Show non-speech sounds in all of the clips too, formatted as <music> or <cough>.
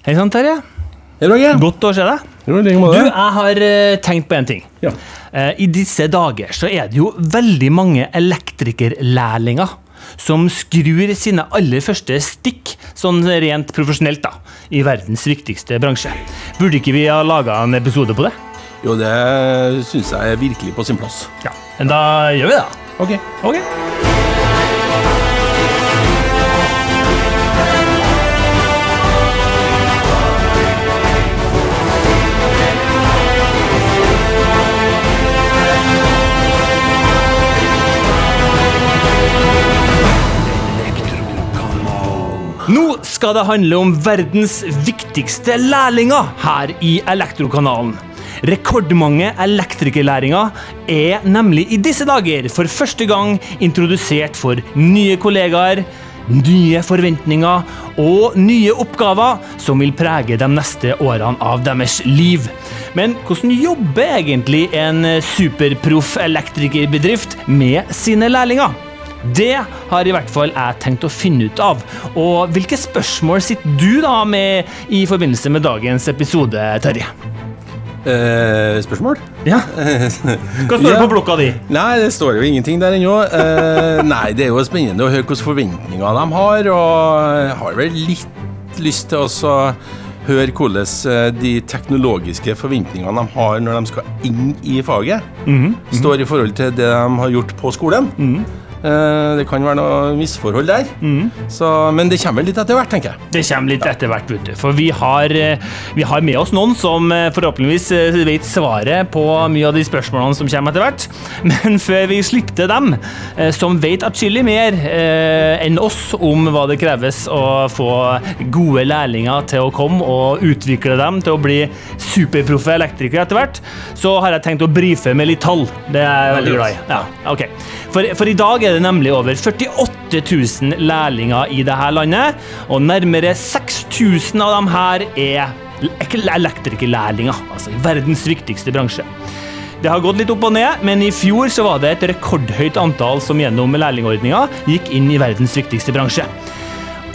Hei sann, Terje. Hei. Godt å se deg. Jo, like Du, jeg har eh, tenkt på en ting. Ja. Eh, I disse dager så er det jo veldig mange elektrikerlærlinger som skrur sine aller første stikk, sånn rent profesjonelt, da, i verdens viktigste bransje. Burde ikke vi ha laga en episode på det? Jo, det syns jeg er virkelig på sin plass. Ja. Da gjør vi det, da. Ok. Ok. Nå skal det handle om verdens viktigste lærlinger her i Elektrokanalen. Rekordmange elektrikerlæringer er nemlig i disse dager for første gang introdusert for nye kollegaer, nye forventninger og nye oppgaver som vil prege de neste årene av deres liv. Men hvordan jobber egentlig en superproff elektrikerbedrift med sine lærlinger? Det har i hvert fall jeg tenkt å finne ut av. Og hvilke spørsmål sitter du da med i forbindelse med dagens episode, Terje? Eh, spørsmål? Ja. <laughs> Hva står det Ja. på blokka di? Nei, det står jo ingenting der ennå. Eh, nei, det er jo spennende å høre hvilke forventninger de har, og jeg har vel litt lyst til å høre hvordan eh, de teknologiske forventningene de har når de skal inn i faget, står i forhold til det de har gjort på skolen. Eh, det kan være noe misforhold der, så, men det kommer litt etter hvert, tenker jeg. Det kommer litt etter hvert, vet du. For vi har, eh, vi har med oss noen som eh, forhåpentligvis eh, vet svaret på mye av de spørsmålene som kommer etter hvert. <laughs> Men før vi slipper til dem, eh, som vet atskillig mer eh, enn oss om hva det kreves å få gode lærlinger til å komme og utvikle dem til å bli superproffe elektrikere etter hvert, så har jeg tenkt å brife med litt tall. Det er jeg veldig glad i. Ja, okay. For, for i dag er det nemlig over 48 000 lærlinger i dette landet, og nærmere 6000 av dem her er elektrikerlærlinger, altså verdens viktigste bransje. Det har gått litt opp og ned, men i fjor så var det et rekordhøyt antall som gjennom lærlingordninga gikk inn i verdens viktigste bransje.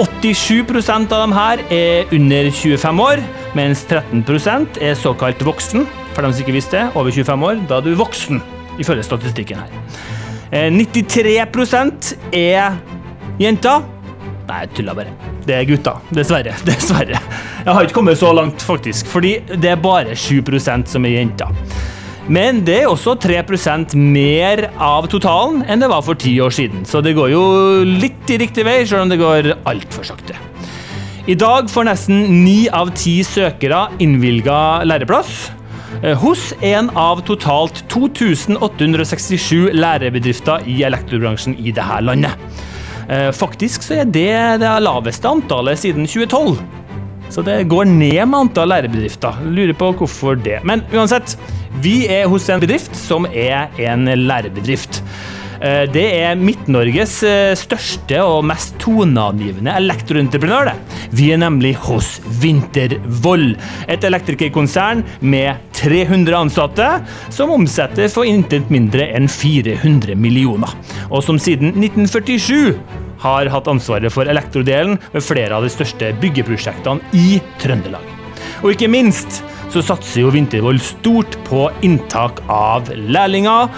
87% av dem her er under 25 år, mens 13% er såkalt voksen. For dem som ikke visste det, over 25 år, da er du voksen, ifølge statistikken her. Eh, 93 er jenter. Nei, jeg tulla bare. Det er gutter. Dessverre. <laughs> Dessverre. Jeg har ikke kommet så langt, faktisk, fordi det er bare 7% som er jenter. Men det er også 3% mer av totalen enn det var for ti år siden, så det går jo litt i riktig vei, selv om det går altfor sakte. I dag får nesten ni av ti søkere innvilga læreplass. Eh, Hos en av totalt 2867 lærebedrifter i elektrobransjen i dette landet. Eh, Faktisk så er det det laveste antallet siden 2012. Så det går ned med antall lærebedrifter. Lurer på hvorfor det. Men uansett, vi er hos en bedrift som er en lærebedrift. Eh, Det er Midt-Norges eh, største og mest toneangivende elektroentreprenør. Vi er nemlig hos Vintervoll, et elektrikerkonsern med 300 ansatte, som omsetter for intet mindre enn 400 millioner. Og som siden 1947 har hatt ansvaret for elektrodelen ved flere av de største byggeprosjektene i Trøndelag. Og ikke minst så satser jo Vintervoll stort på inntak av lærlinger.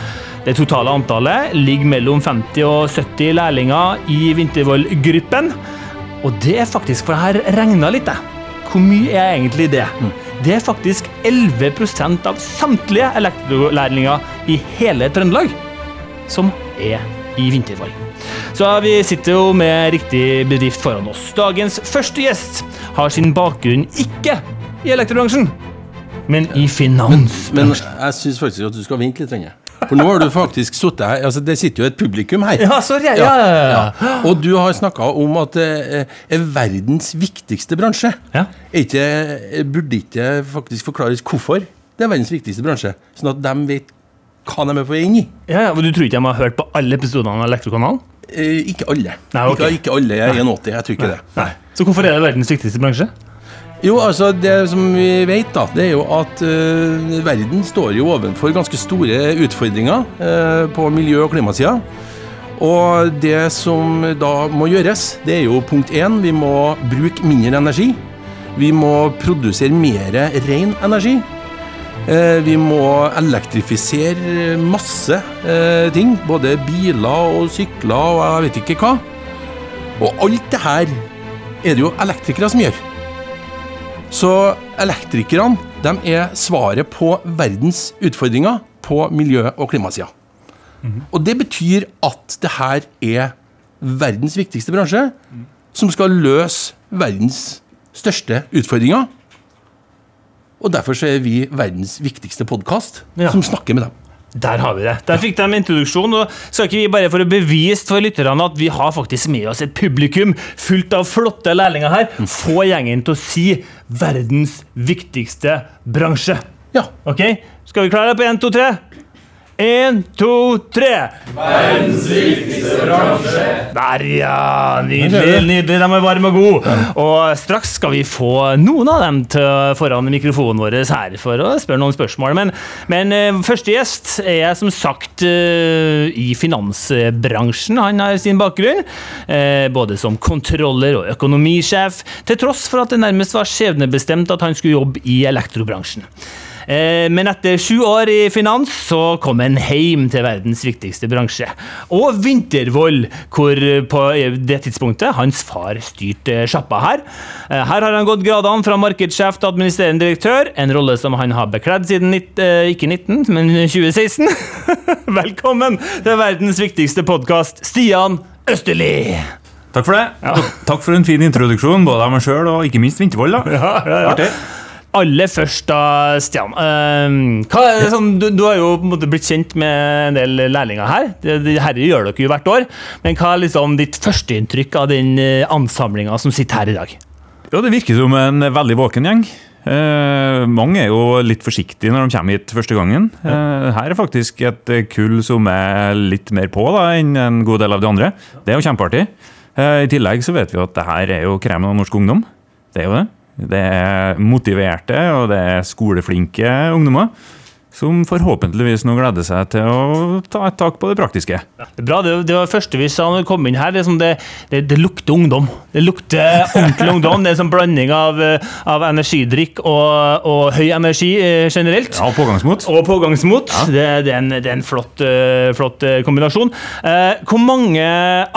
Det totale antallet ligger mellom 50 og 70 lærlinger i Vintervoll-gruppen. Og det er faktisk, for jeg har regna litt, jeg. Hvor mye er egentlig det? Det er faktisk 11% av samtlige elektrolærlinger i hele Trøndelag som er i Vintervoll. Så vi sitter jo med riktig bedrift foran oss. Dagens første gjest har sin bakgrunn ikke i elektrobransjen, men i Men men jeg syns faktisk at du skal vente litt. Renge. For nå har du faktisk sittet her altså Det sitter jo et publikum her. Ja, sorry. Ja, ja, ja. ja. Og du har snakka om at det er verdens viktigste bransje. Ja. Er ikke, burde ikke faktisk forklares hvorfor det er verdens viktigste bransje? Sånn at de vet hva de er på vei inn i. Ja, ja, men Du tror ikke de har hørt på alle episodene av Elektrokanalen? Eh, ikke alle. Nei, okay. ikke, ikke alle er 1,80. Jeg tror ikke det. Nei. Så hvorfor er det verdens viktigste bransje? Jo, altså Det som vi vet, da, det er jo at uh, verden står jo overfor ganske store utfordringer uh, på miljø- og klimasida. Og det som da må gjøres, det er jo punkt én, vi må bruke mindre energi. Vi må produsere mer ren energi. Eh, vi må elektrifisere masse ting. Både biler og sykler og jeg vet ikke hva. Og alt det her er det jo elektrikere som gjør. Så elektrikerne de er svaret på verdens utfordringer på miljø- og klimasida. Og det betyr at det her er verdens viktigste bransje, som skal løse verdens største utfordringer. Og derfor så er vi verdens viktigste podkast Ja. som snakker med dem. Der har vi det. Der fikk de introduksjon. og Skal ikke vi bare for å bevise for lytterne at vi har faktisk med oss et publikum fullt av flotte lærlinger her, få gjengen til å si 'verdens viktigste bransje'. Ja. Ok? Skal vi klare det på én, to, tre? Én, to, tre. Verdens viktigste bransje. Der, ja. Nydelig. nydelig. De er varme og gode. Og straks skal vi få noen av dem til foran mikrofonen vår her for å spørre noen spørsmål. Men, men eh, første gjest er jeg som sagt eh, i finansbransjen. Han har sin bakgrunn, eh, både som kontroller og økonomisjef, til tross for at det nærmest var skjebnebestemt at han skulle jobbe i elektrobransjen. Eh, Men etter sju år i finans så kom han hjem til verdens viktigste bransje. Og Vintervoll, hvor på det tidspunktet hans far styrte sjappa her. Eh, Her har han gått gradene fra markedssjef til administrerende direktør, en rolle som han har bekledd siden eh, ikke 19, men <laughs> 2016. <laughs> Velkommen til verdens viktigste podkast, Stian Østerli! Takk for det. Ja. Takk for en fin introduksjon, både av meg sjøl og ikke minst Vintervoll. da. Artig. Aller først da, Stian. eh, hva sånn, du, du har jo på en måte blitt kjent med en del lærlinger her. Dette det gjør dere jo hvert år. Men hva er liksom ditt førsteinntrykk av den uh, ansamlinga som sitter her i dag? Jo, det virker som en veldig våken gjeng. Eh, mange er jo litt forsiktige når de kommer hit første gangen. Eh, her er faktisk et kull som er litt mer på da, enn en god del av de andre. Det er jo kjempeartig. Eh, I tillegg så vet vi at det her er jo kremen av norsk ungdom. Det er jo det. Det er motiverte og det er skoleflinke ungdommer. Som forhåpentligvis nå gleder seg til å ta et tak på det praktiske. Det er bra, det, det var første vi sa når vi kom inn her. Det, er som det, det, lukter ungdom. Det lukter ordentlig ungdom. Det er en sånn blanding av, eh, av energidrikk og, og høy energi eh, generelt. Ja, Og pågangsmot. Og pågangsmot. Det, det, er en, er en flott, eh, flott kombinasjon. Eh, hvor mange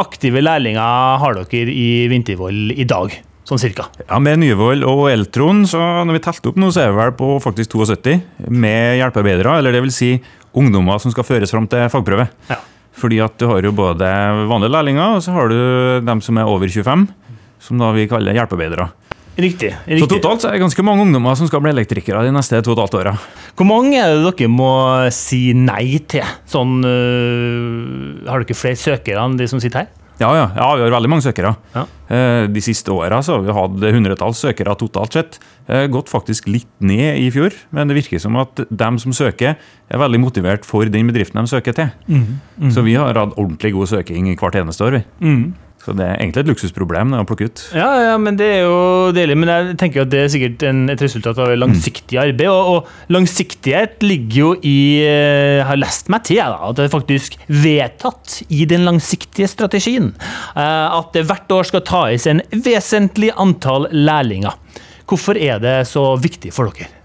aktive lærlinger har dere i Vintervoll i dag? Sånn cirka. Ja, Med Nyvoll og Eltron, så når vi telte opp nå, så er vi vel på faktisk 72 med hjelpearbeidere. Eller det vil si ungdommer som skal føres fram til fagprøve. Ja. Fordi at du har jo både vanlige lærlinger, og så har du dem som er over 25, som da vi kaller hjelpearbeidere. Riktig. Så totalt så er det ganske mange ungdommer som skal bli elektrikere de neste to og et halvt åra. Hvor mange er det dere må si nei til? Sånn, øh, har dere flere søkere enn de som sitter her? Ja, ja, ja, vi har veldig mange søkere. Ja. Eh, De siste åra har vi hatt hundretalls søkere totalt sett. Eh, Gått faktisk litt ned i fjor, men det virker som at dem som søker, er veldig motivert for den bedriften de søker til. Så vi har hatt ordentlig god søking hvert eneste år. vi. Så det er egentlig et luksusproblem det å plukke ut. Ja, ja, men det er jo deilig. Men jeg tenker at det er sikkert en, et resultat av langsiktig arbeid. Og, og langsiktighet ligger jo i eh, Jeg har lest meg til da, at det er faktisk vedtatt i den langsiktige strategien eh, at det hvert år skal tas en vesentlig antall lærlinger. Hvorfor er det så viktig for dere?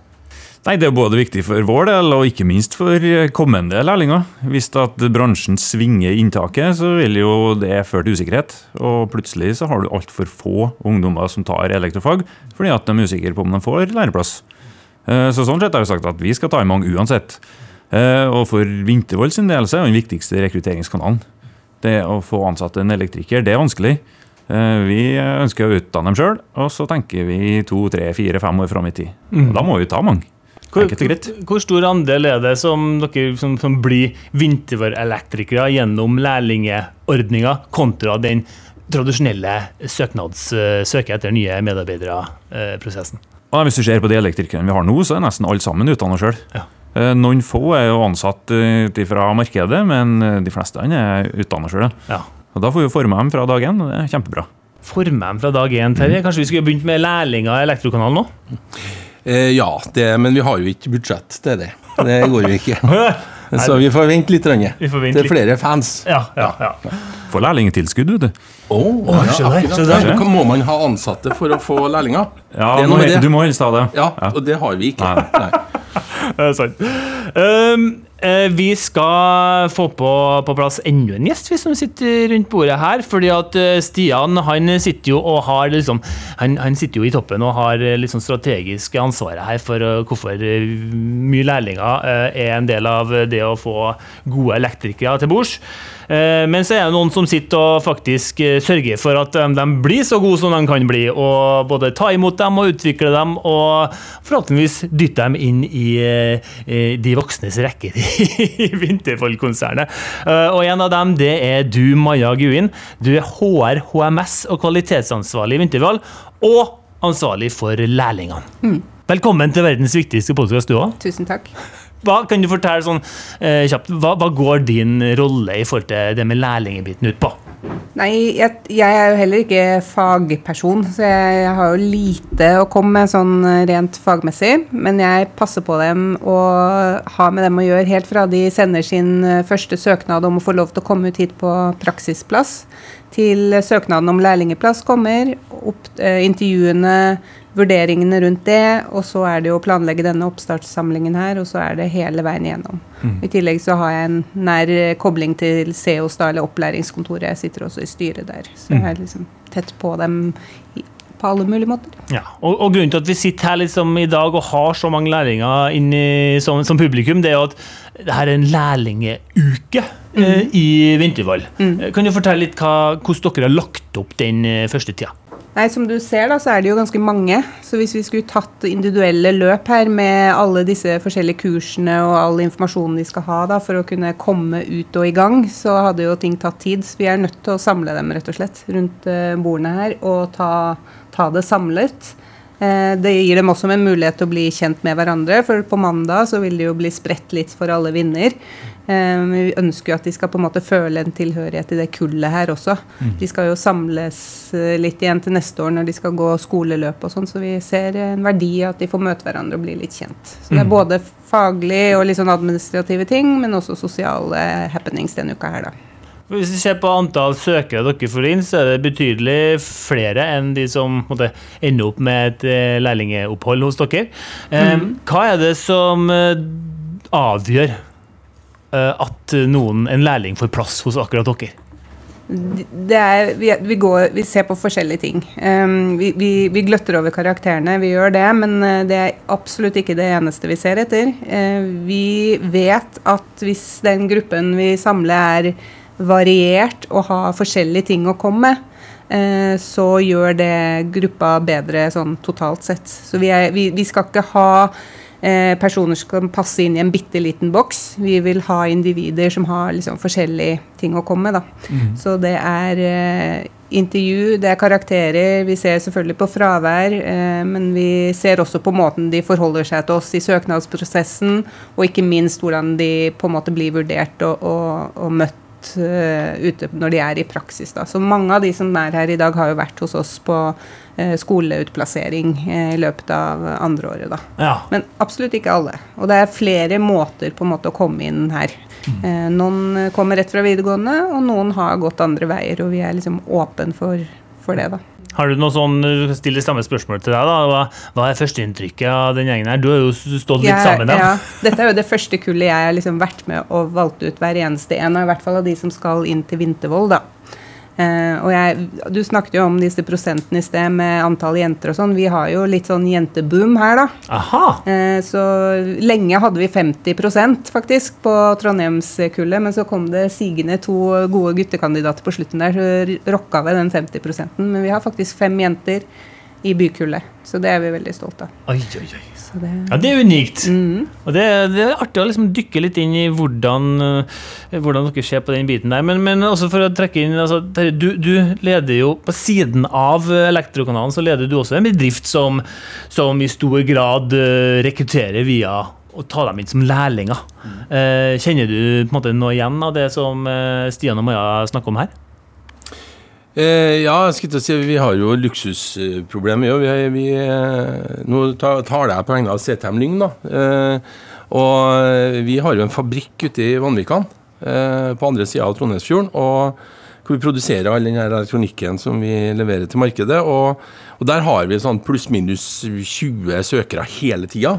Nei, Det er både viktig for vår del, og ikke minst for kommende lærlinger. Hvis at bransjen svinger inntaket, så vil jo det føre til usikkerhet. Og plutselig så har du altfor få ungdommer som tar elektrofag, fordi at de er usikre på om de får læreplass. Eh, Så sånn sett har vi sagt at vi skal ta i mange uansett. Eh, Og for Vintervold sin del så er den viktigste rekrutteringskanalen. Det å få ansatt en elektriker, det er vanskelig. Eh, Vi ønsker å utdanne dem sjøl, og så tenker vi to, tre, fire, fem år fram i tid. Og da må vi ta mange. Hvor, hvor stor andel er det som dere som, som blir vinterelektrikere gjennom lærlingordninga, kontra den tradisjonelle søknads, eh, søke etter nye medarbeidere-prosessen? Eh, hvis du ser på de elektrikerne vi har nå, så er nesten alle sammen utdannet sjøl. Ja. Noen få er jo ansatt ut fra markedet, men eh, de fleste er utdannet sjøl. Ja. Og da får vi forme dem fra dag én, og det er kjempebra. Forme dem fra dag én, Terje. Kanskje vi skulle begynt med lærlinger i Elektrokanalen nå? Eh, ja, det, men vi har jo ikke budsjett til det. Det går jo ikke. <laughs> Så vi får vente litt. Vi får vente Det er litt. flere fans. Ja, ja, ja. Får lærlingtilskudd, vet du. Oh, oh ja, der. Må man ha ansatte for å få lærlinger? Ja, Det er må, noe med det. Du må helst ha det. Ja, og det har vi ikke. Nei. Nei. <laughs> Det er sant. Um, vi skal få på, på plass enda en gjest, vi som sitter rundt bordet her. fordi at eh, Stian han sitter jo og har liksom Han, han sitter jo i toppen og har eh, liksom strategisk ansvaret her for eh, hvorfor eh, mye lærlinger eh, er en del av det å få gode elektrikere til bords. Eh, Men så er det noen som sitter og faktisk eh, sørger for at eh, de blir så gode som de kan bli, og både ta imot dem og utvikle dem, og forhåpentligvis dytte dem inn i eh, eh, de voksnes rekker i <laughs> Vinterfold-konsernet. Eh, Og en av dem, det er du, Maja Guin. Du er HR, HMS og kvalitetsansvarlig i Vinterfold. og ansvarlig for lærlingene. Velkommen til verdens viktigste podkast, du òg. Tusen takk. Hva kan du fortelle sånn eh, kjapt, hva, hva går din rolle i forhold til det med lærlingbiten ut på? Nei, jeg, jeg er jo heller ikke fagperson, så jeg, jeg har jo lite å komme med sånn rent fagmessig. Men jeg passer på dem og har med dem å gjøre helt fra de sender sin eh, første søknad om å få lov til å komme ut hit på praksisplass, til søknaden om lærlingeplass kommer, opp, eh, intervjuene, vurderingene rundt det, og så er det jo å planlegge denne oppstartssamlingen her, og så er det hele veien igjennom. I tillegg så har jeg en nær eh, kobling til CEOs, da, eller opplæringskontoret. Jeg sitter også i styret der, så jeg er liksom tett på dem på alle mulige måter. Ja, og, og grunnen til at vi sitter her liksom i dag og har så mange lærlinger inni, som, som publikum, det er jo at det her er en lærlingeuke eh, i Vintervoll. Mm. Kan du fortelle litt hva, hvordan dere har lagt opp den eh, første tida? Nei, Som du ser, da, så er det jo ganske mange. Så hvis vi skulle tatt individuelle løp her med alle disse forskjellige kursene og all informasjonen de skal ha da, for å kunne komme ut og i gang, så hadde jo ting tatt tid. Så vi er nødt til å samle dem rett og slett rundt eh, bordene her og ta, ta det samlet. Eh, Det gir dem også en mulighet til å bli kjent med hverandre, for på mandag så vil det jo bli spredt litt for alle vinner. Eh, Men vi ønsker jo at de skal på en måte føle en tilhørighet i det kullet her også. De skal jo samles eh, litt igjen til neste år når de skal gå skoleløp og sånn, så vi ser en verdi i at de får møte hverandre og bli litt kjent. Så det er både faglig og litt sånn administrative ting, men også sosiale happenings denne uka her, da. Hvis vi ser på antall søkere dere får inn, så er det betydelig flere enn de som måtte, ender opp med et eh, lærlingeopphold hos dere. Mm. Hva er det som eh, avgjør at noen, en lærling får plass hos akkurat dere? er, vi, går, vi ser på forskjellige ting. Um, vi, vi, gløtter over karakterene, vi gjør det, men uh, det er absolutt ikke det eneste vi ser etter. Uh, vi vet at hvis den gruppen vi samler er variert og har forskjellige ting å komme med, uh, så gjør det gruppa bedre sånn totalt sett. Så vi, er, skal ikke ha eh, personer som kan passe inn i en bitte liten boks. Vi vil ha individer som har liksom forskjellige ting å komme med. Mm. Så det er eh, intervju, det er karakterer. Vi ser selvfølgelig på fravær, eh, men vi ser også på måten de forholder seg til oss i søknadsprosessen, og ikke minst hvordan de på en måte blir vurdert og, og, og møtt eh, ute når de er i praksis. Da. Så mange av de som er her i dag, har jo vært hos oss på eh, skoleutplassering eh, i løpet av andre året. Da. Ja. Men absolutt ikke alle. Og det er flere måter på en måte å komme inn her. Mm. noen kommer rett fra videregående, og noen har gått andre veier. Og vi er liksom åpen for, for det, da. Har du noe sånn, du kan stille samme spørsmål til deg da, hva, hva er førsteinntrykket av den gjengen her? Du har jo stått litt ja, sammen med dem. ja, dette er jo det første kullet jeg har liksom vært med og valgt ut hver eneste en, av, i hvert fall av de som skal inn til Vintervoll. da. Eh, og jeg, Du snakket jo om disse prosentene i sted med antall jenter og sånn. Vi har jo litt sånn jenteboom her, da. Aha! Eh, Så lenge hadde vi 50% faktisk på Trondheimskullet, men så kom det sigende to gode guttekandidater på slutten der, så rocka vi den 50 Men vi har faktisk fem jenter i bykullet, så det er vi veldig stolte av. Oi, oi, oi. Så det, Ja, det er unikt. mm. Og det, det er artig å liksom dykke litt inn i hvordan, eh, hvordan dere ser på den biten der. Men, men også for å trekke inn altså, Terje, du, du leder jo på siden av eh, Elektrokanalen, så leder du også en bedrift som, som i stor grad eh, rekrutterer via å ta dem inn som lærlinger. Mm. kjenner du på en måte noe igjen av det som eh, Stian og Maja snakker om her? Eh, ja, jeg skulle til å si vi har jo luksusproblemer. Ja. Vi, vi, eh, nå tar jeg på vegne av CTM Lyng, da. Eh, Og vi har jo en fabrikk ute i Vanvikan, på andre sida av Trondheimsfjorden. og hvor vi produserer all den elektronikken som vi leverer til markedet. Og, og der har vi sånn pluss-minus 20 søkere hele tida.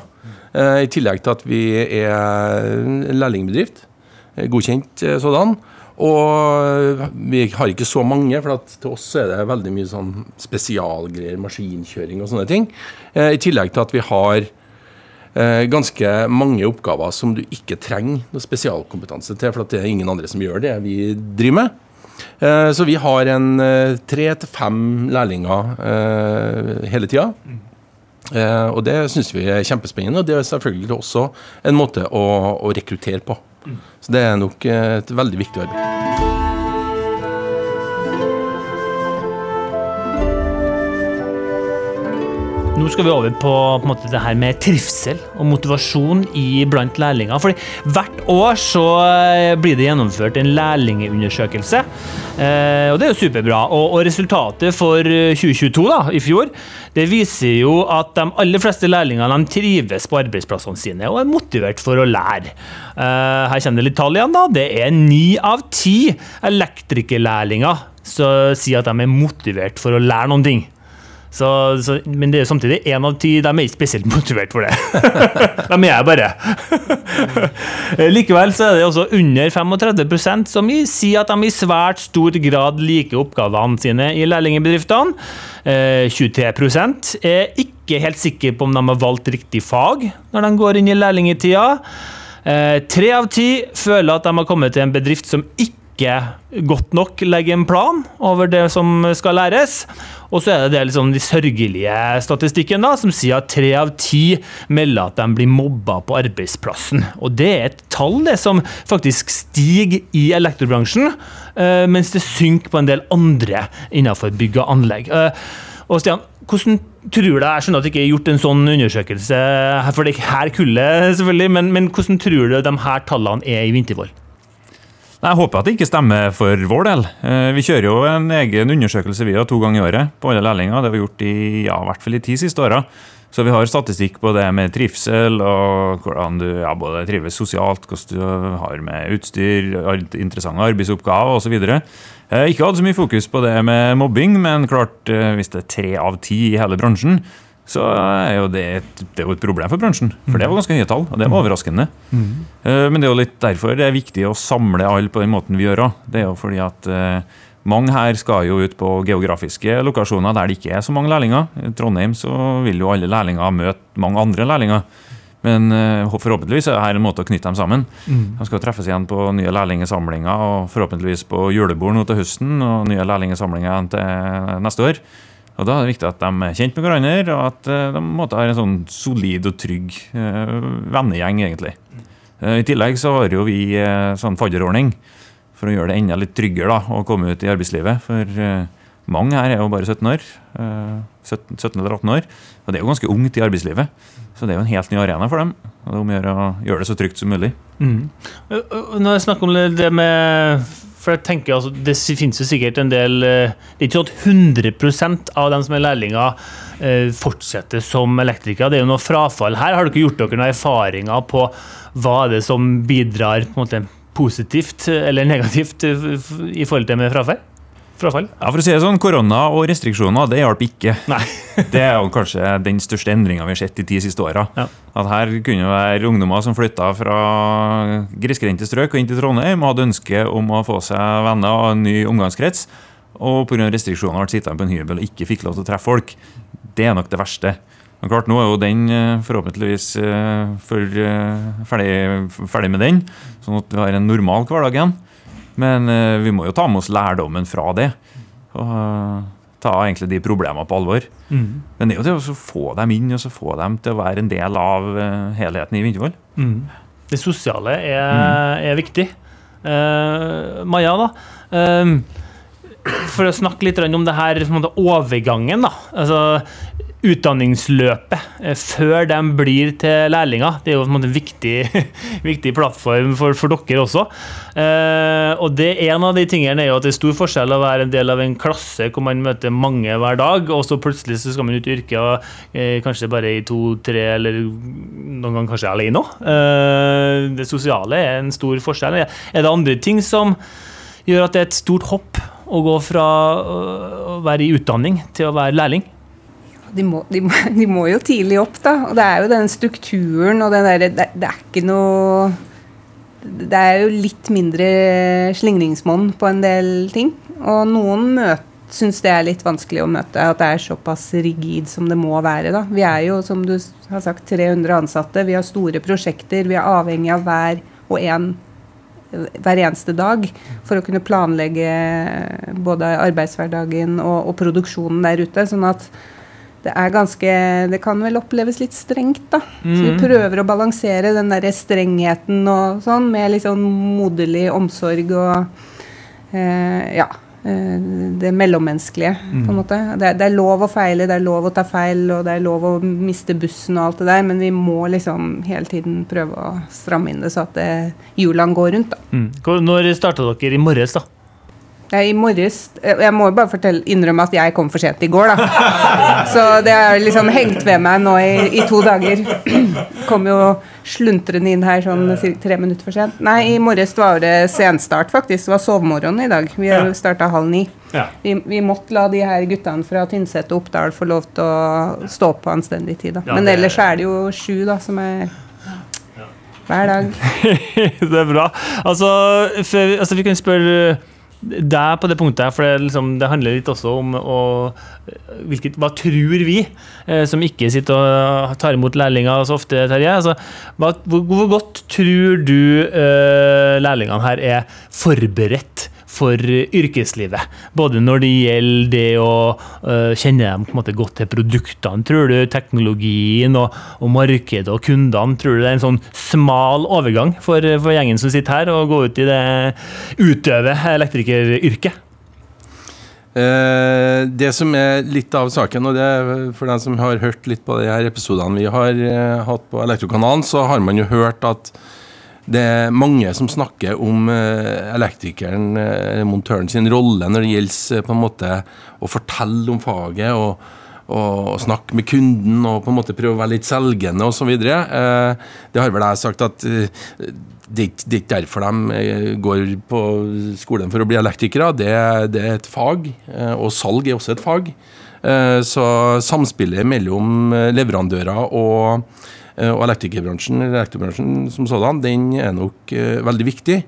Eh, I tillegg til at vi er lærlingbedrift. Eh, godkjent eh, sådan. Og vi har ikke så mange, for til oss er det veldig mye sånn spesialgreier, maskinkjøring og sånne ting. Eh, I tillegg til at vi har eh, ganske mange oppgaver som du ikke trenger noe spesialkompetanse til, for det er ingen andre som gjør det vi driver med. Eh, så vi har en eh, tre til fem lærlinger eh, hele tida. Og det syns vi er kjempespennende, og det er selvfølgelig også en måte å, rekruttere på. Så det er nok et veldig viktig arbeid. Nå skal vi over på, på måte, det her med trivsel og motivasjon i blant lærlinger. Fordi hvert år så eh, blir det gjennomført en lærlingeundersøkelse. Eh, og det er jo superbra. Og, og, resultatet for 2022, eh, da, i fjor, det viser jo at de aller fleste lærlingene trives på arbeidsplassene sine og er motivert for å lære. Eh, her kommer det litt tall igjen, da. Det er ni av ti elektrikerlærlinger som sier at de er motivert for å lære noen ting. Så, så, men det er samtidig én av ti de er ikke spesielt <laughs> motivert for det. <laughs> de er bare. <laughs> Likevel så er det også under 35% som sier at de i svært stor grad liker oppgavene sine i lærlingbedriftene. 23 eh, er ikke helt sikre på om de har valgt riktig fag når de går inn i lærlingetida. Eh, tre av ti føler at de har kommet til en bedrift som ikke ikke godt nok legger en plan over det som skal læres. Og så er det, det liksom de sørgelige statistikken da, som sier at tre av ti melder at de blir mobba på arbeidsplassen. Og det er et tall det som faktisk stiger i elektrobransjen, uh, mens det synker på en del andre innenfor bygg og anlegg. Uh, og Stian, hvordan tror du, Jeg skjønner at det ikke er gjort en sånn undersøkelse for det her kullet, selvfølgelig, men, men hvordan tror du de her tallene er i Vintervoll? Jeg håper at det ikke stemmer for vår del. Eh, vi kjører jo en egen undersøkelse vi har to ganger i året på alle lærlinger. Det har vi gjort i ja, hvert fall i ti siste åra. Så vi har statistikk på det med trivsel og hvordan du ja, både trives sosialt, hvordan du har med utstyr, interessante arbeidsoppgaver osv. Eh, ikke hatt så mye fokus på det med mobbing, men klart, eh, hvis det er tre av ti i hele bransjen, så er jo det, et, det er jo et problem for bransjen. For det var ganske høye tall, og det var overraskende. Mm. Uh, men det er jo litt derfor det er viktig å samle alle på den måten vi gjør òg. Det er jo fordi at uh, mange her skal jo ut på geografiske lokasjoner der det ikke er så mange lærlinger. I Trondheim så vil jo alle lærlinger møte mange andre lærlinger. Men uh, forhåpentligvis er det her en måte å knytte dem sammen. Mm. De skal treffes igjen på nye lærlingesamlinger og forhåpentligvis på julebord nå til høsten og nye lærlingesamlinger til neste år. Og Da er det viktig at de er kjent med hverandre, og at eh, de måtte ha en sånn solid og trygg uh, vennegjeng. egentlig. Uh, I tillegg så har jo vi sånn fadderordning for å gjøre det enda litt tryggere da, å komme ut i arbeidslivet. For mange her er jo bare 17 år. 17, 17, eller 18 år. Og det er jo ganske ungt i arbeidslivet. Så det er jo en helt ny arena for dem. Og det er om å gjøre å gjøre det så trygt som mulig. Mm. Når jeg snakker om det med for jeg tenker altså, Det finnes jo sikkert en del eh, Det er ikke sånn at 100 av dem som er lærlinger, eh, fortsetter som elektrikere. Det er jo noe frafall her. Har dere gjort dere noen erfaringer på hva er det som bidrar på en måte, positivt eller negativt i forhold til med frafall? Frafall? Ja, for å si det sånn, Korona og restriksjoner det hjalp ikke. Nei. <laughs> det er jo kanskje den største endringa vi har sett de ti siste åra. Ja. At her kunne det være ungdommer som flytta fra grisgrendte strøk og inn til Trondheim og hadde ønske om å få seg venner og en ny omgangskrets. Og pga. restriksjoner ble sittende på en hybel og ikke fikk lov til å treffe folk. Det er nok det verste. Men klart, Nå er jo den eh, forhåpentligvis eh, for, eh, ferdig, ferdig med den, sånn at vi har en normal hverdag igjen. Men uh, vi må jo ta med oss lærdommen fra det. Og uh, ta egentlig de problemene på alvor. Mm. Men det er jo det å få dem inn og så få dem til å være en del av uh, helheten i Vintervoll. Mm. Det sosiale er, mm. er viktig. Maja, da. for å snakke litt om det her overgangen. da. Altså, utdanningsløpet eh, før de blir til lærlinger. Det er jo en viktig, <laughs> viktig plattform for, for, dere også. Eh, og det En av de tingene er jo at det er stor forskjell å være en del av en klasse hvor man møter mange hver dag, og så plutselig så skal man ut i yrket og eh, kanskje bare i to, tre eller noen ganger kanskje alene òg. Det sosiale er en stor forskjell. Er det andre ting som gjør at det er et stort hopp å gå fra å være i utdanning til å være lærling? De må, de, <laughs> de må, jo tidlig opp, da. Og det er jo den strukturen og den derre det, det, er ikke noe Det er jo litt mindre slingringsmonn på en del ting. Og noen syns det er litt vanskelig å møte at det er såpass rigid som det må være. da. Vi er jo, som du har sagt, 300 ansatte. Vi har store prosjekter. Vi er avhengig av hver og en hver eneste dag for å kunne planlegge både arbeidshverdagen og, og produksjonen der ute. sånn at det er ganske Det kan vel oppleves litt strengt, da. Mm. Så vi mm. prøver å balansere den derre strengheten og sånn med litt sånn moderlig omsorg og eh, Ja. Eh, det mellommenneskelige, mm. på en måte. Det det er, lov å feile, det er lov å ta feil, og det er lov å miste bussen og alt det der, men vi må liksom hele tiden prøve å stramme inn det så at hjulene går rundt, da. Mm. Når starta dere i morges, da? I morges Jeg må bare fortelle, innrømme at jeg kom for sent i går, da. <laughs> Så det har liksom hengt ved meg nå i, i to dager. <clears throat> Kom jo sluntrende inn her sånn tre minutter for sent. Nei, i morges var det senstart, faktisk. Det var sovemorgen i dag. Vi har starta halv ni. Vi, vi, måtte la de her guttene fra Tynset og Oppdal få lov til å stå på anstendig tid, da. Men ellers er det jo sju, da, som er hver dag. <laughs> det er bra. Altså, for, altså vi kan spørre der på det punktet, for det, liksom, det, handler litt også om å, hvilket, Hva tror vi, eh, som ikke sitter og tar imot lærlinger så ofte, Terje? Altså, hvor, hvor, godt tror du eh, lærlingene her er forberedt for yrkeslivet. Både når det gjelder det å uh, kjenne dem måte godt til produktene, tror du, teknologien og, og markedet og kundene. Tror du det er en sånn smal overgang for, for gjengen som sitter her, å gå ut i det utøve elektrikeryrket? Eh, det som er litt av saken, og det er for den som har hørt litt på de her episodene vi har eh, hatt på Elektrokanalen, så har man jo hørt at det er mange som snakker om eh, elektrikeren, eh, montøren sin rolle når det gjelder eh, på en måte å fortelle om faget og, og, snakke med kunden og på en måte prøve å være litt selgende osv. Det har vel jeg sagt at det, er ikke derfor de går på skolen for å bli elektrikere. Det, det er et fag, og salg er også et fag. Så samspillet mellom leverandører og og elektrikerbransjen, elektrobransjen som sådan, den er nok uh, veldig viktig.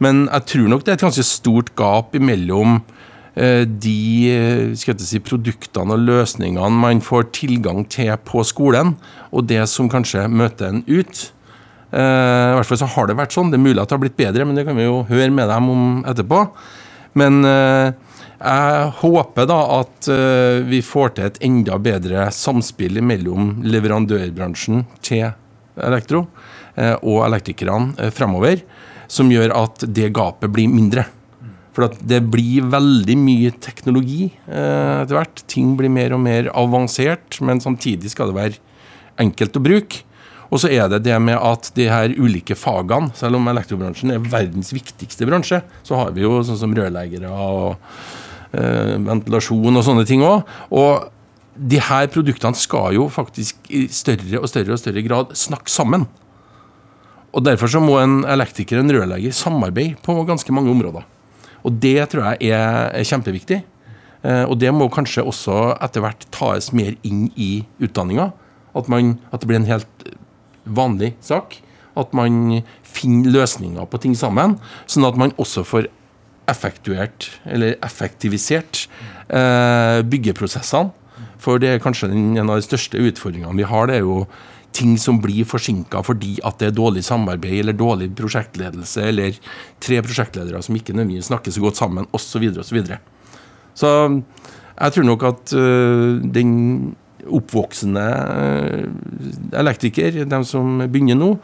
Men jeg tror nok det er et ganske stort gap mellom uh, de si, produktene og løsningene man får tilgang til på skolen, og det som kanskje møter en ut. I hvert fall så har det vært sånn. Det er mulig at det har blitt bedre, men det kan vi jo høre med dem om etterpå. Men jeg håper da at uh, vi får til et enda bedre samspill mellom leverandørbransjen til elektro uh, og elektrikerne uh, fremover, som gjør at det gapet blir mindre. For det blir veldig mye teknologi etter hvert. Ting blir mer og mer avansert, men samtidig skal det være enkelt å bruke. Og så er det det med at de her ulike fagene, selv om elektrobransjen er verdens viktigste bransje, så har vi jo sånn som rørleggere og Eh, ventilasjon og sånne ting òg. Og de her produktene skal jo faktisk i større og større og større grad snakke sammen. Og Derfor så må en elektriker og en rørlegger samarbeide på ganske mange områder. Og Det tror jeg er kjempeviktig. Eh, og det må kanskje også etter hvert tas mer inn i utdanninga. At, at, det blir en helt vanlig sak. At man finner løsninger på ting sammen, sånn at man også får effektuert, eller effektivisert, eh, byggeprosessene. For det er kanskje en av de største utfordringene vi har. Det er jo ting som blir forsinka fordi at det er dårlig samarbeid eller dårlig prosjektledelse, eller tre prosjektledere som ikke nødvendigvis snakker så godt sammen, osv. Så, videre, og så, så jeg tror nok at øh, den oppvoksende uh, elektriker, de som begynner nå,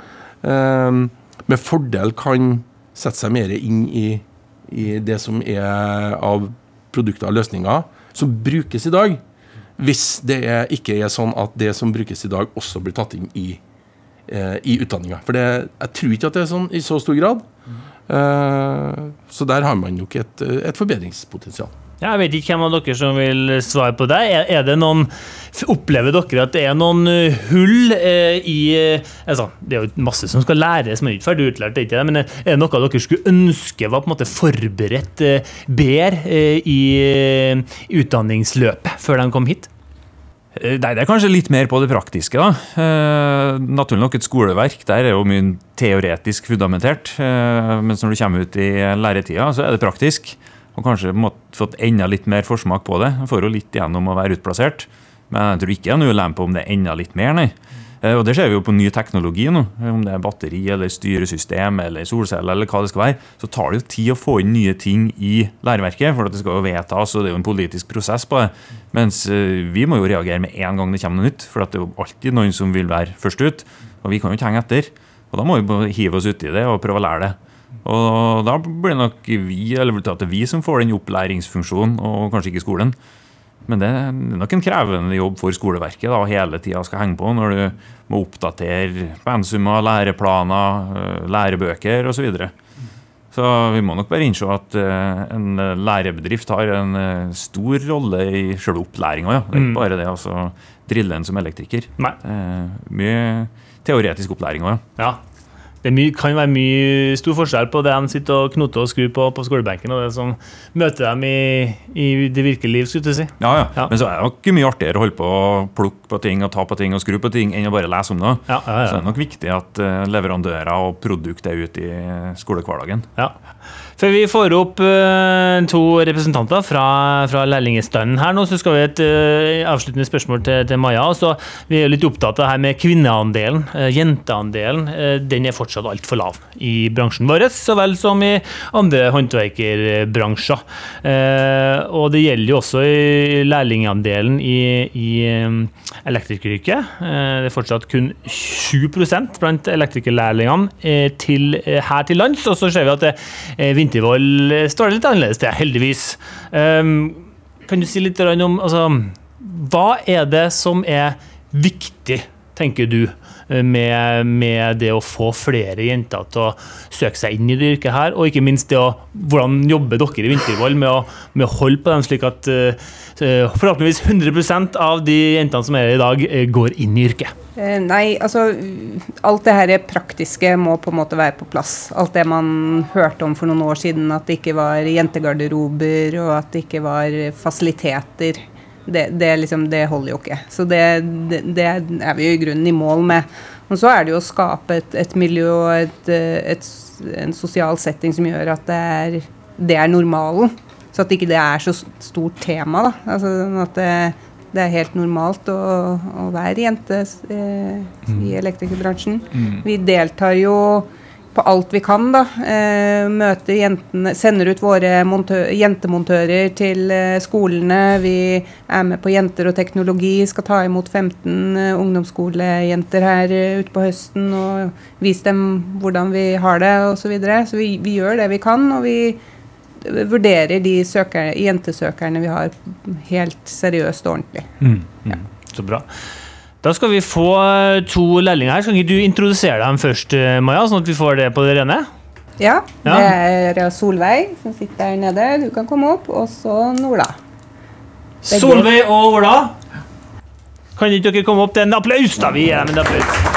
øh, med fordel kan sette seg mer inn i i det som er av produkter og løsninger som brukes i dag, hvis det er, ikke er sånn at det som brukes i dag, også blir tatt inn i, eh, i utdanninga. For det, jeg tror ikke at det er sånn i så stor grad. Uh, så der har man nok et, et forbedringspotensial. Jeg vet ikke hvem av dere som vil svare på det. Er, er det noen Opplever dere at det er noen uh, hull eh, i eh, altså, Det er jo masse som skal læres, men ikke ferdig utlært, ikke men er det noe dere skulle ønske var på en måte forberedt eh, bedre eh, i, eh, utdanningsløpet før de kom hit? Eh, Nei, Det er kanskje litt mer på det praktiske. da. Eh, naturlig nok et skoleverk. Der er jo mye teoretisk fundamentert. Eh, mens når du kommer ut i læretida, så er det praktisk. Og kanskje fått enda litt mer forsmak på det. Jeg får jo litt igjennom å være utplassert. Men jeg tror ikke jeg er lærer på om det er enda litt mer, nei. Eh, Og det ser vi jo på ny teknologi nå. Om det er batteri eller styresystem eller solceller eller hva det skal være, så tar det jo tid å få inn nye ting i læreverket. For det skal jo vedtas, og det er jo en politisk prosess på det. Mens eh, vi må jo reagere med en gang det kommer noe nytt. For det er jo alltid noen som vil være først ut. Og vi kan jo ikke henge etter. Og da må vi hive oss uti det og prøve å lære det. Og da blir det nok vi, eller det er vi som får den opplæringsfunksjonen, og kanskje ikke skolen. Men det er nok en krevende jobb for skoleverket da, hele tida skal henge på når du må oppdatere pensumer, læreplaner, øh, lærebøker osv. Så, videre. så vi må nok bare innse at øh, en lærebedrift har en øh, stor rolle i selve opplæringa. Ja. Det er Mm. ikke bare det altså drille en som elektriker. Nei. Det er mye teoretisk opplæring òg, ja. Ja. Det mye, kan være mye stor forskjell på det de sitter og knoter og skrur på på skolebenken, og det som møter dem i, i det virkelige liv. skulle du si. Ja, ja. Ja. Men så er det nok mye artigere å holde på å plukke på ting og ta på ting og skru på ting enn å bare lese om det. Ja, ja, ja. Så det er nok viktig at eh, leverandører og produkt er ute i skolehverdagen. Ja. Før vi får opp uh, to representanter fra, fra lærlingestanden her nå, så skal vi et uh, avsluttende spørsmål til, til Maja. Så vi er litt opptatt av det her med kvinneandelen, Uh, jenteandelen. Den er fortsatt altfor lav i bransjen vår, så vel som i andre håndverkerbransjer. Og det gjelder jo også i lærlingandelen i, i elektrikeryrket. Det er fortsatt kun 7 blant elektrikerlærlingene til, her til lands. Og så ser vi at eh, Vintervoll eh, står det litt annerledes til, heldigvis. Um, kan du si litt om altså, Hva er det som er viktig, tenker du, med, med det å få flere jenter til å søke seg inn i det yrket her, og ikke minst det å, hvordan jobber dere i Vintervoll med å, med å holde på dem, slik at eh, eh, forhåpentligvis 100% av de jentene som er her i dag, eh, går inn i yrket? Eh, Nei, altså Alt det her praktiske må på en måte være på plass. Alt det man hørte om for noen år siden, at det ikke var jentegarderober og at det ikke var fasiliteter. Det, det, liksom, det holder jo ikke. Så det, det, er vi jo i grunnen i mål med. Og så er det jo å skape et, et miljø og et, eh, et, en sosial setting som gjør at det er, det er normalen. Så at ikke det er så stort tema. da. Altså, at det, det er helt normalt å, å være jente eh, i elektrikerbransjen. Vi deltar jo på alt vi kan, da. Eh, møter jentene Sender ut våre montø jentemontører til eh, skolene. Vi er med på Jenter og teknologi. Skal ta imot 15 eh, ungdomsskolejenter her eh, ute på høsten og vise dem hvordan vi har det osv. Så, videre. så vi, vi gjør det vi kan, og vi vurderer de søkerne, jentesøkerne vi har, helt seriøst og ordentlig. Ja, så bra. Da skal vi få eh, to lærlinger her. Skal ikke du introdusere dem først, eh, Maja, sånn at vi får det på det rene? Ja, Ja. det er Solveig som sitter der nede. Du kan komme opp. Og så Nola. Solveig og Ola. Kan ikke dere komme opp til en applaus, da? Vi gir dem en applaus.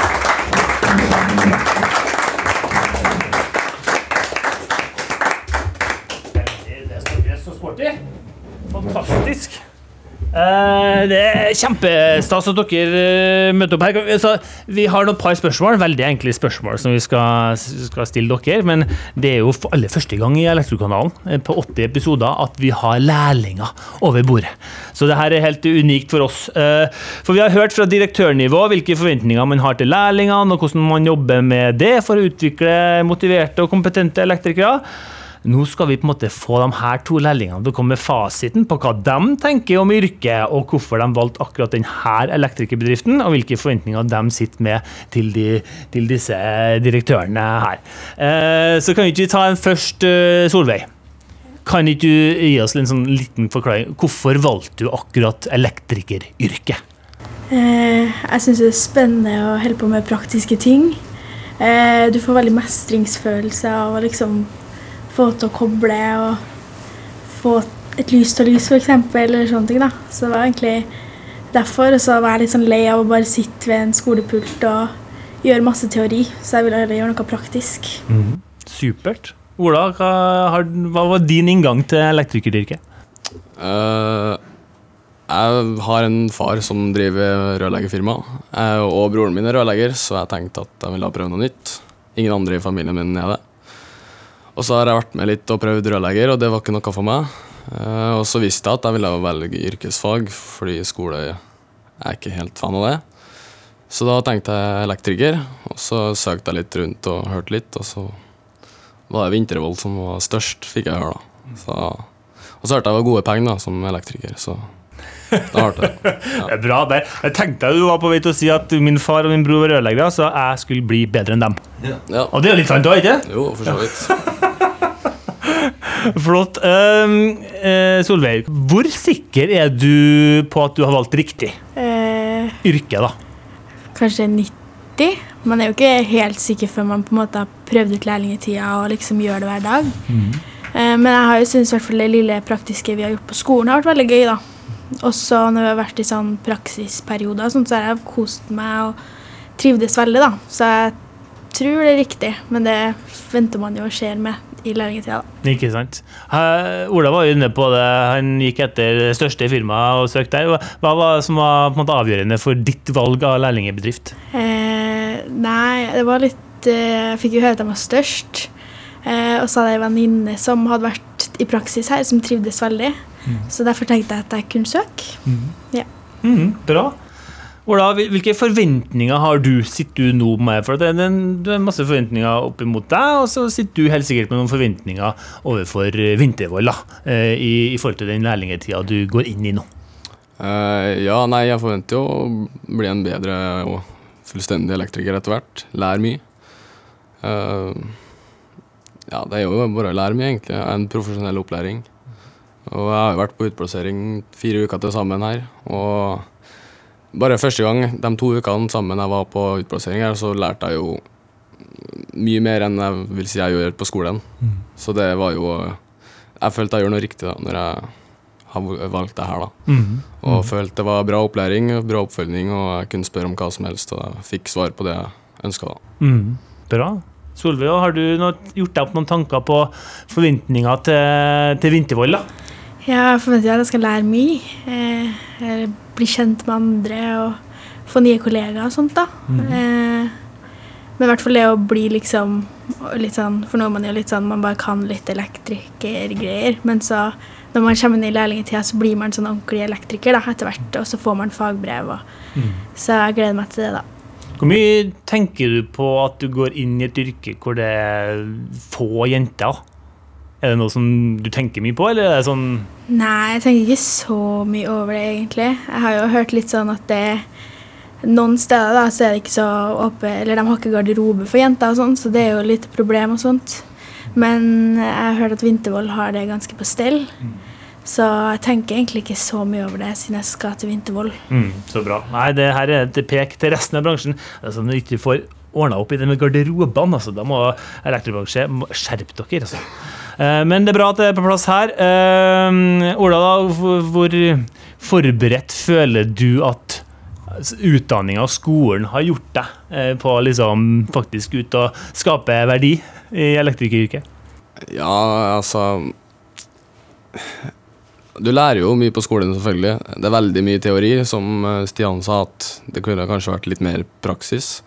Det er kjempestas at dere eh, møter opp her. Så vi har noen par spørsmål, veldig enkle spørsmål som vi skal, skal stille dere. Men det er jo for aller første gang i Elektrokanalen eh, på 80 episoder at vi har lærlinger over bordet. Så det her er helt unikt for oss. Eh, For vi har hørt fra direktørnivå hvilke forventninger man har til lærlingene, og hvordan man jobber med det for å utvikle motiverte og kompetente elektrikere. Nå skal vi på en måte få de her to lærlingene til å komme med fasiten på hva de tenker om yrket, og hvorfor de valgte akkurat denne elektrikerbedriften, og hvilke forventninger de sitter med til, de, til disse direktørene her. Eh, så kan vi ikke ta en først, eh, Solveig. Kan ikke du gi oss en sånn liten forklaring? Hvorfor valgte du akkurat elektrikeryrket? Eh, jeg syns det er spennende å holde på med praktiske ting. Eh, du får veldig mestringsfølelse av å liksom få til å koble og få et lys til lys, eksempel, eller sånne ting. da. Så det var egentlig derfor. Og så var jeg litt sånn lei av å bare sitte ved en skolepult og gjøre masse teori, så jeg ville heller gjøre noe praktisk. Supert. Ola, hva, har, hva var din inngang til elektrikeryrket? Uh, jeg har en far som driver rørleggerfirma, Jeg og broren min er rørlegger, så jeg tenkte at jeg ville prøve noe nytt. Ingen andre i familien min er det. Og så har jeg vært med litt og prøvd rørlegger, og det var ikke noe for meg. Eh, og så visste jeg at jeg ville velge yrkesfag, fordi skole er ikke helt fan av det. Så da tenkte jeg elektriker, og så søkte jeg litt rundt og hørte litt, og så var det Vintervold som var størst, fikk jeg høre da. Så, og så hørte jeg det var gode penger da, som elektriker, så da hørte jeg det. <laughs> Det er bra. det. Jeg tenkte du var på vei til å si at min far og min bror var rørleggere, så jeg skulle bli bedre enn dem. Ja, Og det er jo litt sant òg, ikke det? jo, for så vidt. <laughs> <laughs> Flott. Um, eh, Solveig, hvor sikker er du på at du har valgt riktig Eh, yrke, da? kanskje 90. Man er jo ikke helt sikker før man på en måte har prøvd ut lærlingetida og liksom gjør det hver dag. Eh, men jeg har jo syntes hvert fall det lille praktiske vi har gjort på skolen, har vært veldig gøy. da. Også når vi har vært i sånn praksisperioder, sånn, så har jeg kost meg og trivdes veldig. da. Så jeg tror det er riktig, men det venter man jo og ser med i lærlingtida. Ikke sant? Uh, Ola var jo inne på det. Han gikk etter det største firmaet og søkte der. Hva var det som var på en måte avgjørende for ditt valg av lærlingbedrift? Uh, nei, det var litt eh, Jeg fikk jo høre at de var størst. Eh, og så hadde jeg en venninne som hadde vært i praksis her, som trivdes veldig. Så derfor tenkte jeg at jeg kunne søke. Ja. Mm, bra. Hvil- hvilke forventninger har du, sitter du nå med? For det er, det er masse forventninger opp imot deg, og så sitter du helt sikkert med noen forventninger overfor eh, Vintervoll da, eh, i, i forhold til den lærlingetida du går inn i nå. Uh, ja, nei, jeg forventer jo å bli en bedre og fullstendig elektriker etter hvert. Lære mye. Uh, ja, det er jo bare å lære mye, egentlig. En profesjonell opplæring. Og jeg har jo vært på utplassering fire uker til sammen her. Og bare første gang, de to ukene sammen jeg var på utplassering her, så lærte jeg jo mye mer enn jeg vil si jeg gjør på skolen. Så det var jo Jeg følte jeg gjorde noe riktig da, når jeg har valgt det her, da. Og følte det var bra opplæring, bra oppfølging, og jeg kunne spørre om hva som helst, og jeg fikk svar på det jeg ønska. Mhm, Bra. Solveig, har du gjort deg opp noen tanker på forventninger til, til Vintervoll? da? Ja, Jeg forventer at jeg skal lære mye. Eh, bli kjent med andre og få nye kollegaer og sånt. da. Eh, men i hvert fall det å bli liksom litt sånn, For nå er man jo litt sånn man bare kan litt elektrikergreier. Men så når man kommer inn i lærlingtida, så blir man sånn ordentlig elektriker da, etter hvert. Og så får man fagbrev. Og, Så jeg gleder meg til det, da. Hvor mye tenker du på at du går inn i et yrke hvor det er få jenter? Er det noe som du tenker mye på, eller er det sånn Nei, jeg tenker ikke så mye over det, egentlig. Jeg har jo hørt litt sånn at det noen steder da, så er det ikke så åpent Eller de har ikke garderobe for jenter, og sånt, så det er jo litt problem og sånt. Men jeg har hørt at Vintervoll har det ganske på stell. Så jeg tenker egentlig ikke så mye over det siden jeg skal til Vintervoll. mm, Så bra. Nei, det her er et pek til resten av bransjen. Sånn at du ikke får ordna opp i det med garderobene. Altså. Da må elektrobransjen skjerpe dere. Altså. Eh, Men det er bra at det er på plass her. Eh, Ola, da, hvor forberedt føler du at utdanninga og skolen har gjort deg eh, på å liksom faktisk ut og skape verdi i elektrikeryrket? Ja, altså Du lærer jo mye på skolen, selvfølgelig. Det er veldig mye teori. Som Stian sa, at det kunne kanskje vært litt mer praksis.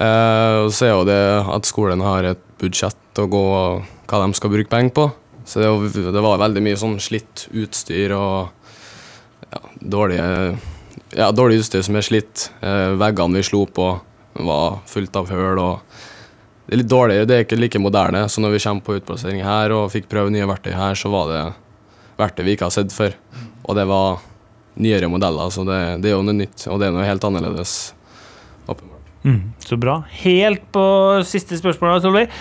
Og så er jo det at skolen har et budsjett å gå hva de skal bruke penger på. Så det, er det var veldig mye sånn slitt utstyr og ja, dårlige, ja, dårlig utstyr som er slitt. Eh, veggene vi slo på, var fullt av høl. og det er litt dårligere, det er ikke like moderne. Så når vi kommer på utplassering her og fikk prøve nye verktøy her, så var det verktøy vi ikke har sett før. Og det var nyere modeller, så det, det er jo noe nytt, og det er noe helt annerledes. Mm, så bra. Helt på siste spørsmål, Solveig.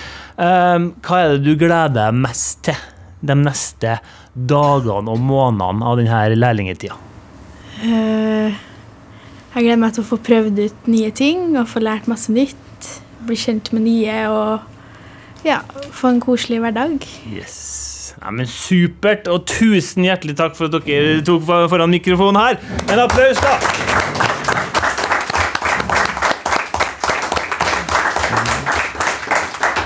Eh, hva er det du gleder deg mest til de neste dagene og månedene av denne lærlingetida? Uh, jeg gleder meg til å få prøvd ut nye ting og få lært masse nytt. Bli kjent med nye og ja, få en koselig hverdag. Yes. Ja, men Supert, og tusen hjertelig takk for at dere tok foran mikrofonen her. En applaus, da!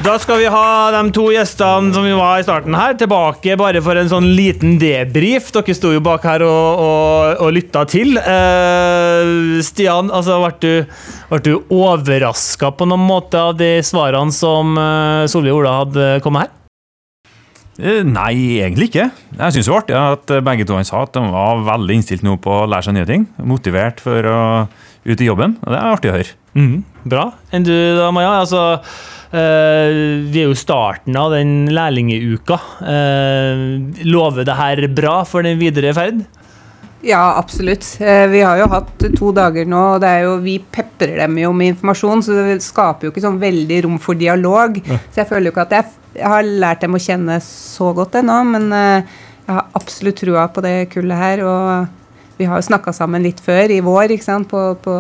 Da skal vi ha de to gjestene som vi var i starten her, tilbake bare for en sånn liten debrief. Dere sto jo bak her og, og, og lytta til. Uh, Stian, altså, ble du, ble du overraska på noen måte av de svarene som uh, Solveig Ola hadde kommet her? Eh, Nei, egentlig ikke. Jeg syns det var artig at begge to han sa at de var veldig innstilt nå på å lære seg nye ting. Motivert for å ut i jobben. Og det er artig å høre. Mm, bra. Enn du da, Maja? Altså, vi er jo starten av den lærlingeuka. Eh, lover det her bra for den videre ferd? Ja, absolutt. Eh, Vi har jo hatt to dager nå, og det er jo, vi peprer dem jo med informasjon, så det skaper jo ikke sånn veldig rom for dialog. Så jeg føler jo ikke at jeg, jeg har lært dem å kjenne så godt ennå, men eh, jeg har absolutt trua på det kullet her. Og vi har jo snakka sammen litt før, i vår, ikke sant, på, på,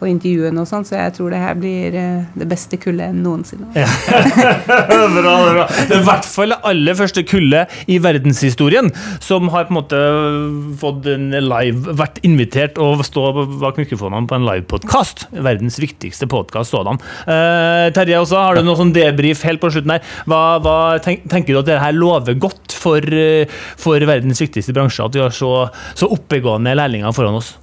på intervjuene og sånn, så jeg tror det her blir eh, det beste kullet noensinne. <laughs> bra, bra. Det er i hvert fall det aller første kullet i verdenshistorien som har på en måte fått en live, vært invitert og stå bak mikrofonene på en livepodkast. Verdens viktigste podkast sådan. Uh, Terje, også, har du noe sånn debrief helt på slutten her? Hva, hva tenk, tenker du at dette her lover godt for, eh, for verdens viktigste bransje, at vi har så, så oppegående lærlinger foran oss?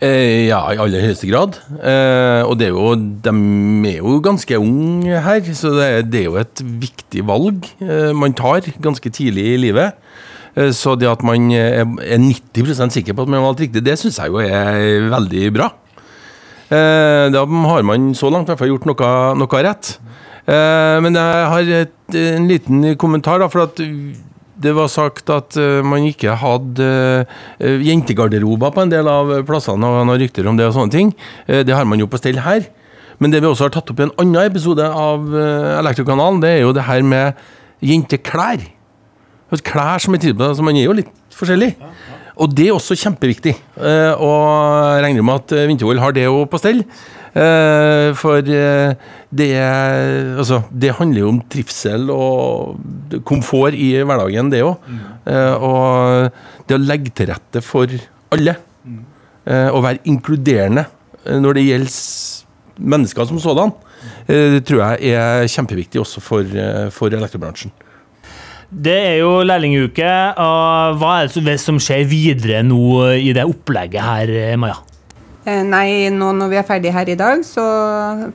Eh, ja, i aller høyeste grad. Eh, og er jo, de er jo ganske unge her, så det er, det er jo et viktig valg eh, man tar ganske tidlig i livet. Eh, så det at man er, er 90% sikker på at man har valgt riktig, det syns jeg jo er veldig bra. Eh, da har man så langt i hvert fall gjort noe, noe rett. Eh, men jeg har et, en liten kommentar, da, for at det var sagt at eh, man ikke hadde eh, jentegarderober på en del av plassene, og noen rykter om det og sånne ting. Eh, det har man jo på stell her. Men det vi også har tatt opp i en annen episode av Elektrokanalen, det er jo det her med jenteklær. Altså Klær som er tilpasset, så man er jo litt forskjellig. Og det er også kjempeviktig. Og regner med at Vintervoll har det jo på stell. Eh, for eh, det, altså, det handler jo om trivsel og komfort i hverdagen, det òg. og det å legge til rette for alle. Å og være inkluderende eh, når det gjelder mennesker som sådan. eh, Det tror jeg er kjempeviktig også for, eh, for elektrobransjen. Det er jo lærlinguke. og Hva er det som skjer videre nå i det opplegget her, Maja? Eh, Nei, nå når vi er ferdige her i dag, så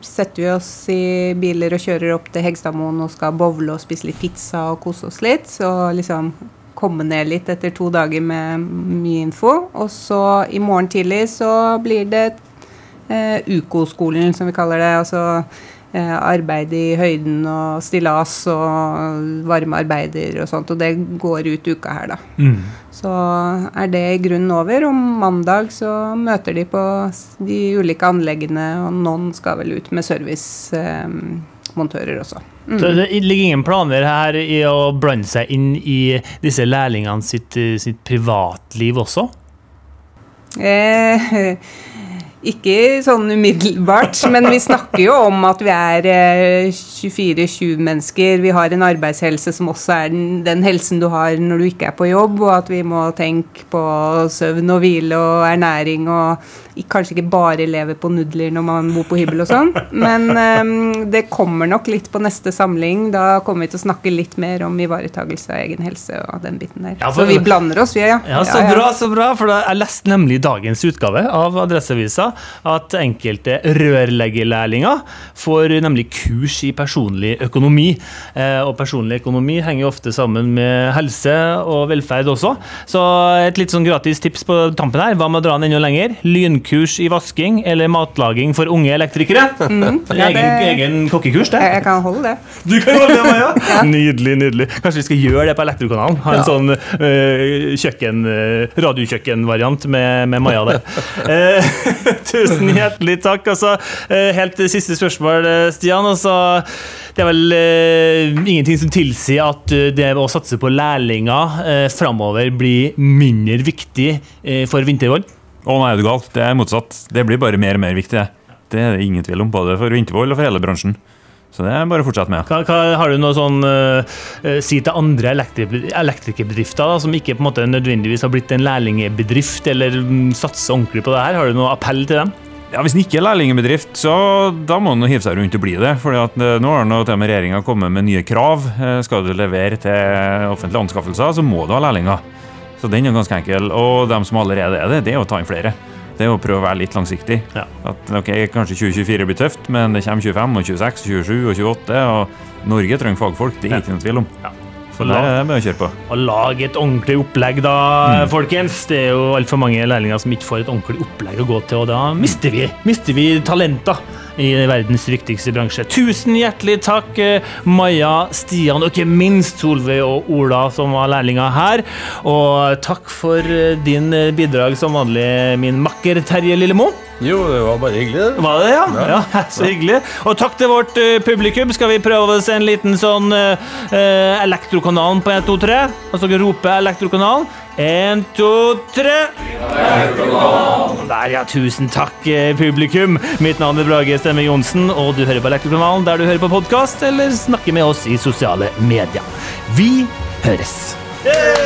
setter vi oss i biler og kjører opp til Hegstadmoen og skal bowle og spise litt pizza og kose oss litt. Så liksom komme ned litt etter to dager med mye info. Og så i morgen tidlig så blir det eh, UKO-skolen, som vi kaller det. Altså arbeid i høyden og stillas og varme arbeider og sånt. Og det går ut uka her, da. Så er det i grunnen over. Om mandag så møter de på de ulike anleggene, og noen skal vel ut med servicemontører også. Så det ligger ingen planer her i å blande seg inn i disse lærlingene sitt, sitt privatliv også? Eh, ikke sånn umiddelbart, men vi snakker jo om at vi er eh, 24-7 mennesker. Vi har en arbeidshelse som også er den, den helsen du har når du ikke er på jobb, og at vi må tenke på søvn og hvile og ernæring og kanskje ikke bare lever på nudler når man bor på hybel og sånn. Men um, det kommer nok litt på neste samling. Da kommer vi til å snakke litt mer om ivaretagelse av egen helse og den biten der. Ja, for- Så vi blander oss, vi, ja. Ja, så bra, så bra, for jeg leste nemlig dagens utgave av Adresseavisa at enkelte rørleggerlærlinger får nemlig kurs i personlig økonomi. Eh, og personlig økonomi henger jo ofte sammen med helse og velferd også. Så et litt sånn gratis tips på tampen her. Hva med å dra den enda lenger? Lynkurs i vasking eller matlaging for unge elektrikere. Mm. <laughs> Ja, egen, det- egen kokkekurs, det. Jeg, jeg kan holde det. <laughs> Du kan holde det, Maja! <laughs> Nydelig, nydelig. Kanskje vi skal gjøre det på Elektrokanalen? Ha en Ja. sånn uh, kjøkken, uh, radiokjøkkenvariant med, med Maja der. uh, tusen hjertelig takk. Altså, eh, helt siste spørsmål, eh, Stian. Altså, det er vel eh, ingenting som tilsier at eh, det å satse på lærlinger uh, framover blir mindre viktig eh, for Vintervoll? Å nei, er du gal. Det er motsatt. Det blir bare mer og mer viktig. det. Er det ingen tvil om, både for Vintervoll og for hele bransjen. Så det er bare å fortsette med. Hva, hva, har du noe sånn eh, si til andre elektri- elektrikerbedrifter da, som ikke på en måte nødvendigvis har blitt en lærlingbedrift, eller um, satser ordentlig på det her? Har du noe appell til dem? Ja, Hvis den ikke er lærlingbedrift, så da må den hive seg rundt og bli det. Fordi at eh, nå har nå til og med regjeringa kommet med nye krav. Skal du levere til offentlige anskaffelser, så må du ha lærlinger. Så den er ganske enkel. Og dem som allerede er det, det er å ta inn flere. Det er å prøve å være litt langsiktig. Ja. At ok, Kanskje 2024 blir tøft, men det kommer 25, og 26, 27 og 28. Og Norge trenger fagfolk, det er ikke noen tvil om. Ja. Så det er med å kjøre på. Å lage et ordentlig opplegg, da, folkens. Det er jo altfor mange lærlinger som ikke får et ordentlig opplegg å gå til, og da mister vi, mister vi talenter i verdens viktigste bransje. Tusen hjertelig takk, eh, Maja, Stian og ikke minst Solveig og Ola, som var lærlinger her. Og takk for eh, din eh, bidrag som vanlig, min makker Terje Lillemo. Jo, det var bare hyggelig. det. Var det, ja? ja? <laughs> Så hyggelig. Og takk til vårt uh, publikum. Skal vi prøve oss en liten sånn uh, Elektrokanalen på 1, 2, 3? Altså dere roper Elektrokanalen. 1, 2, 3. Der, ja. Tusen takk, eh, publikum. Mitt navn er Brage Stemme Johnsen, og du hører på Elektrokanalen der du hører på podkast eller snakker med oss i sosiale medier. Vi høres. Elektrokanalen.